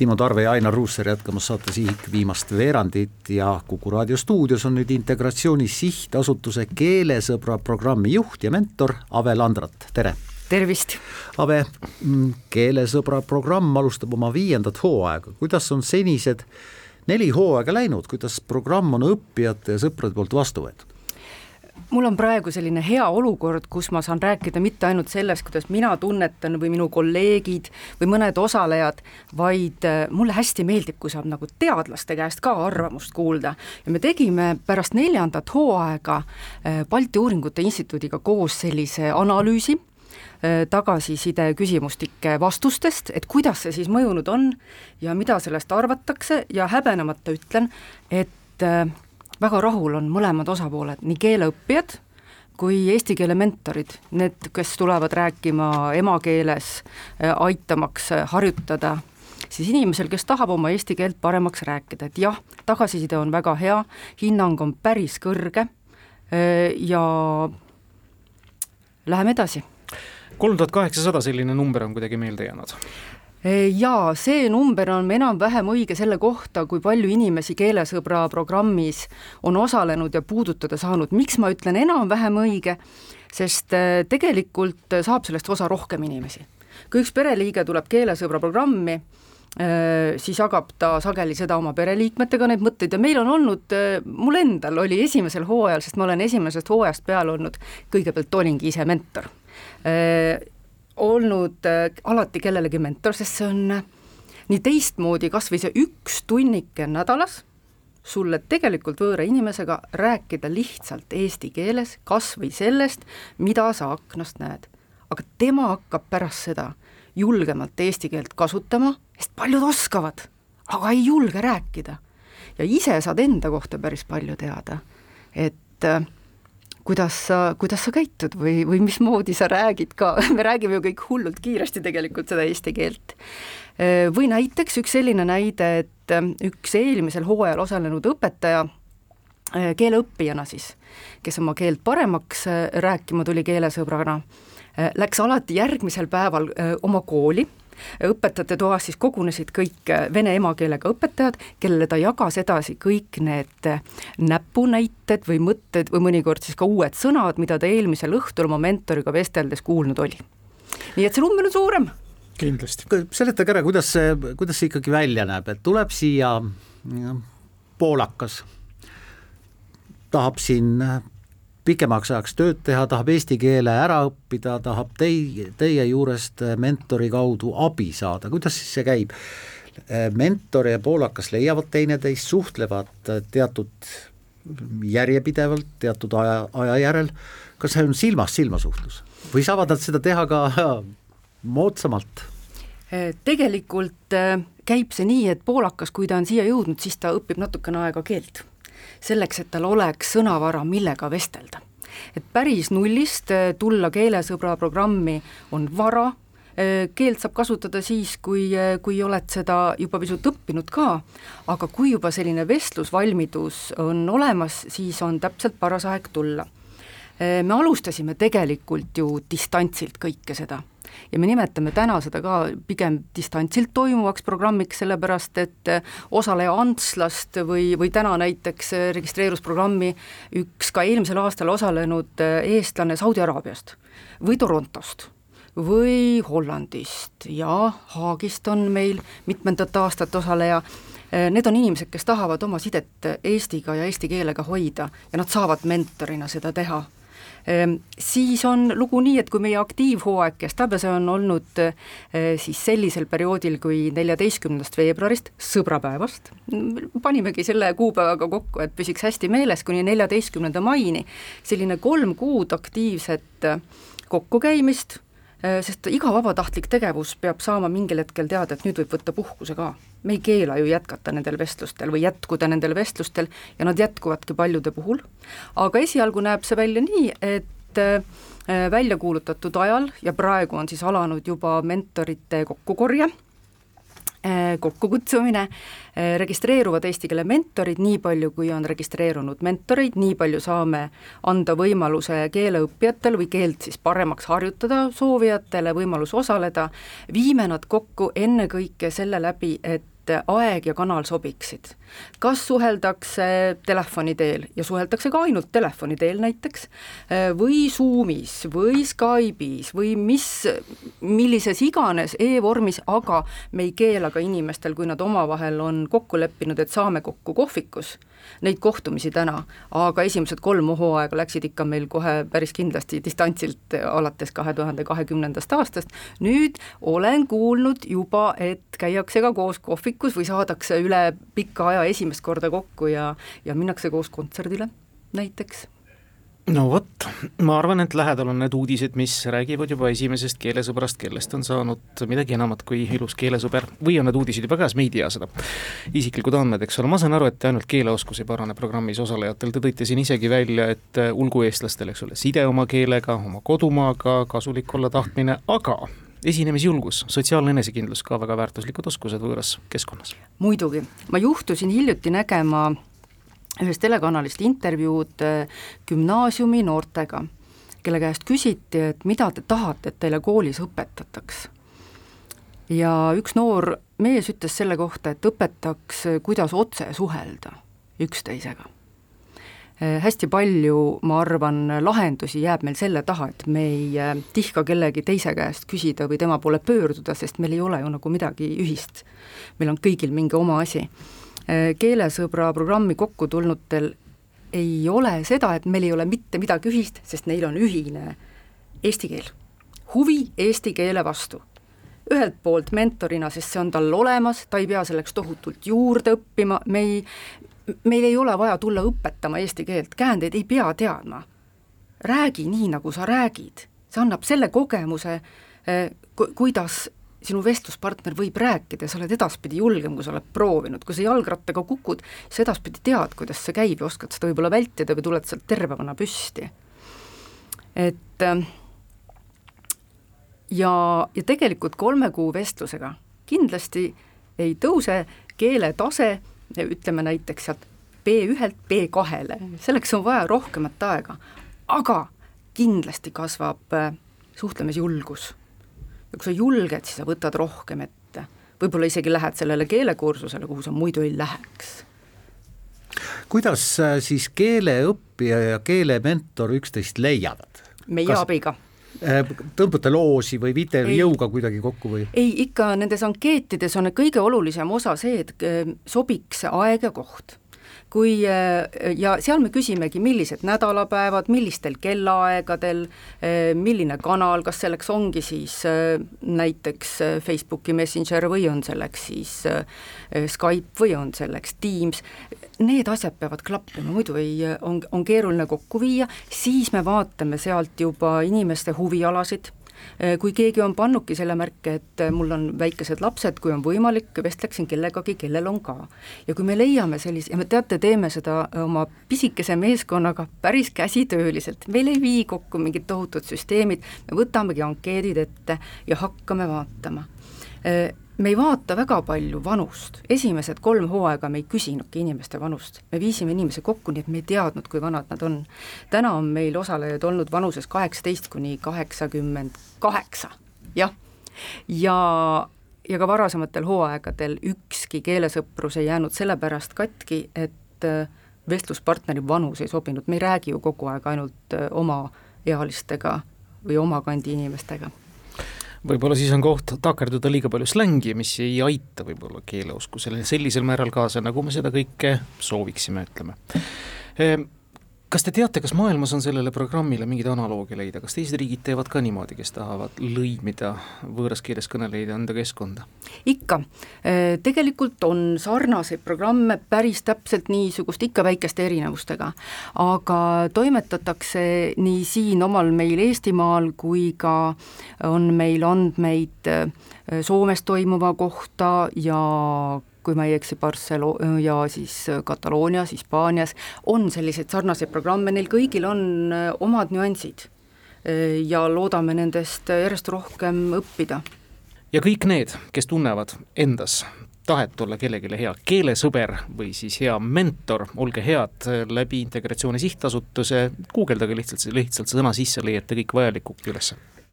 Timo Tarve ja Ainar Ruussaar jätkamas saate Sihik viimast veerandit ja Kuku raadio stuudios on nüüd Integratsiooni Sihtasutuse Keelesõbra programmi juht ja mentor Ave Landrat, tere! tervist! Ave, mm, Keelesõbra programm alustab oma viiendat hooaega, kuidas on senised neli hooaega läinud, kuidas programm on õppijate ja sõprade poolt vastu võetud? Mul on praegu selline hea olukord, kus ma saan rääkida mitte ainult sellest, kuidas mina tunnetan või minu kolleegid või mõned osalejad, vaid äh, mulle hästi meeldib, kui saab nagu teadlaste käest ka arvamust kuulda. ja me tegime pärast neljandat hooaega äh, Balti Uuringute Instituudiga koos sellise analüüsi, äh, tagasiside küsimustike vastustest, et kuidas see siis mõjunud on ja mida sellest arvatakse ja häbenemata ütlen, et väga rahul on mõlemad osapooled, nii keeleõppijad kui eesti keele mentorid, need, kes tulevad rääkima emakeeles, äh, aitamaks äh, harjutada, siis inimesel, kes tahab oma eesti keelt paremaks rääkida, et jah, tagasiside on väga hea, hinnang on päris kõrge äh, ja läheme edasi. kolm tuhat kaheksasada, selline number on kuidagi meelde jäänud jaa, see number on enam-vähem õige selle kohta, kui palju inimesi Keelesõbra programmis on osalenud ja puudutada saanud, miks ma ütlen enam-vähem õige, sest äh, tegelikult saab sellest osa rohkem inimesi. kui üks pereliige tuleb Keelesõbra programmi, äh, siis jagab ta sageli seda oma pereliikmetega, neid mõtteid ja meil on olnud, äh, mul endal oli esimesel hooajal, sest ma olen esimesest hooajast peale olnud, kõigepealt olingi ise mentor olnud äh, alati kellelegi mentor, sest see on äh, nii teistmoodi, kas või see üks tunnike nädalas, sulle tegelikult võõra inimesega rääkida lihtsalt eesti keeles kas või sellest, mida sa aknast näed. aga tema hakkab pärast seda julgemalt eesti keelt kasutama, sest paljud oskavad, aga ei julge rääkida. ja ise saad enda kohta päris palju teada, et äh, kuidas sa, kuidas sa käitud või, või mismoodi sa räägid ka, me räägime ju kõik hullult kiiresti tegelikult seda eesti keelt. või näiteks üks selline näide, et üks eelmisel hooajal osalenud õpetaja, keeleõppijana siis, kes oma keelt paremaks rääkima tuli keelesõbrana, läks alati järgmisel päeval oma kooli õpetajate toas siis kogunesid kõik äh, vene emakeelega õpetajad, kellele ta jagas edasi kõik need äh, näpunäited või mõtted või mõnikord siis ka uued sõnad, mida ta eelmisel õhtul oma mentoriga vesteldes kuulnud oli. nii et see number on suurem kindlasti. seletage ära, kuidas see, kuidas see ikkagi välja näeb, et tuleb siia poolakas, tahab siin pikemaks ajaks tööd teha, tahab eesti keele ära õppida, tahab teie, teie juurest mentori kaudu abi saada, kuidas siis see käib? mentor ja poolakas leiavad teineteist, suhtlevad teatud järjepidevalt, teatud aja, aja järel, kas see on silmast silma suhtlus või saavad nad seda teha ka moodsamalt? tegelikult äh, käib see nii, et poolakas, kui ta on siia jõudnud, siis ta õpib natukene aega keelt selleks, et tal oleks sõnavara, millega vestelda. et päris nullist äh, tulla keelesõbra programmi on vara, äh, keelt saab kasutada siis, kui, äh, kui oled seda juba pisut õppinud ka, aga kui juba selline vestlusvalmidus on olemas, siis on täpselt paras aeg tulla. Me alustasime tegelikult ju distantsilt kõike seda. Ja me nimetame täna seda ka pigem distantsilt toimuvaks programmiks, sellepärast et eh, osaleja Antslast või, või täna näiteks eh, registreerus programmi üks ka eelmisel aastal osalenud eestlane Saudi Araabiast või Torontost või Hollandist ja Haagist on meil mitmendat aastat osaleja. Need on inimesed, kes tahavad oma sidet Eestiga ja eesti keelega hoida ja nad saavad mentorina seda teha siis on lugu nii, et kui meie aktiivhooaeg kestab ja see on olnud eh, siis sellisel perioodil kui neljateistkümnendast veebruarist, sõbrapäevast, panimegi selle kuupäevaga kokku, et püsiks hästi meeles, kuni neljateistkümnenda maini, selline kolm kuud aktiivset kokkukäimist sest iga vabatahtlik tegevus peab saama mingil hetkel teada, et nüüd võib võtta puhkuse ka. me ei keela ju jätkata nendel vestlustel või jätkuda nendel vestlustel ja nad jätkuvadki paljude puhul, aga esialgu näeb see välja nii, et äh, välja kuulutatud ajal ja praegu on siis alanud juba mentorite kokkukorje Äh, kokkukutsumine, äh, registreeruvad eesti keele mentorid, nii palju, kui on registreerunud mentoreid, nii palju saame anda võimaluse keeleõppijatel või keelt siis paremaks harjutada soovijatele võimalus osaleda, viime nad kokku ennekõike selle läbi, et et aeg ja kanal sobiksid. kas suheldakse telefoni teel ja suheldakse ka ainult telefoni teel näiteks, või Zoomis või Skype'is või mis, millises iganes e-vormis, aga me ei keela ka inimestel, kui nad omavahel on kokku leppinud, et saame kokku kohvikus neid kohtumisi täna, aga esimesed kolm hooaega läksid ikka meil kohe päris kindlasti distantsilt alates kahe tuhande kahekümnendast aastast, nüüd olen kuulnud juba, et käiakse ka koos kohvikus või saadakse üle pika aja esimest korda kokku ja, ja minnakse koos kontserdile näiteks? No vot, ma arvan, et lähedal on need uudised, mis räägivad juba esimesest keelesõbrast, kellest on saanud midagi enamat kui ilus keelesõber. Või on need uudised juba käes, me ei tea seda. isiklikud andmed, eks ole, ma saan aru, et ainult keeleoskus ei parane programmis osalejatel, te tõite siin isegi välja, et olgu eestlastel, eks ole, side oma keelega, oma kodumaaga, kasulik olla tahtmine, aga esinemisjulgus, sotsiaalne enesekindlus ka väga väärtuslikud oskused võõras keskkonnas. muidugi, ma juhtusin hiljuti nägema ühest telekanalist intervjuud äh, gümnaasiumi noortega, kelle käest küsiti, et mida te tahate, et teile koolis õpetataks. ja üks noor mees ütles selle kohta, et õpetaks, kuidas otse suhelda üksteisega hästi palju, ma arvan, lahendusi jääb meil selle taha, et me ei äh, tihka kellegi teise käest küsida või tema poole pöörduda, sest meil ei ole ju nagu midagi ühist. meil on kõigil mingi oma asi Äh, keelesõbra programmi kokku tulnutel ei ole seda, et meil ei ole mitte midagi ühist, sest neil on ühine eesti keel, huvi eesti keele vastu. ühelt poolt mentorina, sest see on tal olemas, ta ei pea selleks tohutult juurde õppima, me ei, meil ei ole vaja tulla õpetama eesti keelt, käändeid ei pea teadma. räägi nii, nagu sa räägid, see annab selle kogemuse, äh, kuidas sinu vestluspartner võib rääkida ja sa oled edaspidi julgem, kui sa oled proovinud, kui sa jalgrattaga kukud, siis edaspidi tead, kuidas see käib ja oskad seda võib-olla vältida või tuled sealt tervemana püsti. et äh, ja, ja tegelikult kolme kuu vestlusega kindlasti ei tõuse keeletase, ütleme näiteks sealt B1-lt B2-le, selleks on vaja rohkemat aega, aga kindlasti kasvab äh, suhtlemisjulgus ja kui sa julged, siis sa võtad rohkem ette. võib-olla isegi lähed sellele keelekursusele, kuhu sa muidu ei läheks. kuidas äh, siis keeleõppija ja keelementor üksteist leiavad? meie Kas... abiga tõmbate loosi või viite ei, jõuga kuidagi kokku või? ei, ikka nendes ankeetides on kõige olulisem osa see, et äh, sobiks aeg ja koht kui äh, ja seal me küsimegi, millised nädalapäevad, millistel kellaaegadel, äh, milline kanal, kas selleks ongi siis äh, näiteks Facebooki Messenger või on selleks siis Skype või on selleks Teams, need asjad peavad klappima, muidu ei, on, on keeruline kokku viia, siis me vaatame sealt juba inimeste huvialasid kui keegi on pannudki selle märke, et äh, mul on väikesed lapsed, kui on võimalik, vestleksin kellegagi, kellel on ka. ja kui me leiame sellise, ja me teate, teeme seda oma pisikese meeskonnaga päris käsitööliselt, meil ei vii kokku mingid tohutud süsteemid, me võtamegi ankeedid ette ja hakkame vaatama. Äh, me ei vaata väga palju vanust, esimesed kolm hooaega me ei küsinudki inimeste vanust, me viisime inimese kokku, nii et me ei teadnud, kui vanad nad on. täna on meil osalejaid olnud vanuses kaheksateist kuni kaheksakümmend kaheksa, jah, ja ja ka varasematel hooaegadel ükski keelesõprus ei jäänud sellepärast katki, et äh, vestluspartneri vanus ei sobinud, me ei räägi ju kogu aeg ainult äh, omaealistega või oma kandi inimestega võib-olla siis on koht takerduda liiga palju slängi, mis ei aita võib-olla keeleoskusele sellisel määral kaasa, nagu me seda kõike sooviksime, ütleme kas te teate, kas maailmas on sellele programmile mingeid analoogia leida, kas teised riigid teevad ka niimoodi, kes tahavad lõimida võõras keeles kõnelejaid enda keskkonda? ikka, äh, tegelikult on sarnaseid programme päris täpselt niisugust, ikka väikeste erinevustega, aga toimetatakse nii siin omal meil Eestimaal kui ka on meil andmeid äh, Soomes toimuva kohta ja kui ma ei eksi, Barcelo- ja siis Kataloonias, Hispaanias, on selliseid sarnaseid programme, neil kõigil on äh, omad nüansid. Äh, ja loodame nendest järjest rohkem õppida ja kõik need, kes tunnevad endas tahet olla kellelegi hea keelesõber või siis hea mentor, olge head läbi Integratsiooni Sihtasutuse, guugeldage lihtsalt, lihtsalt sõna sisse, leiate kõik vajaliku ülesse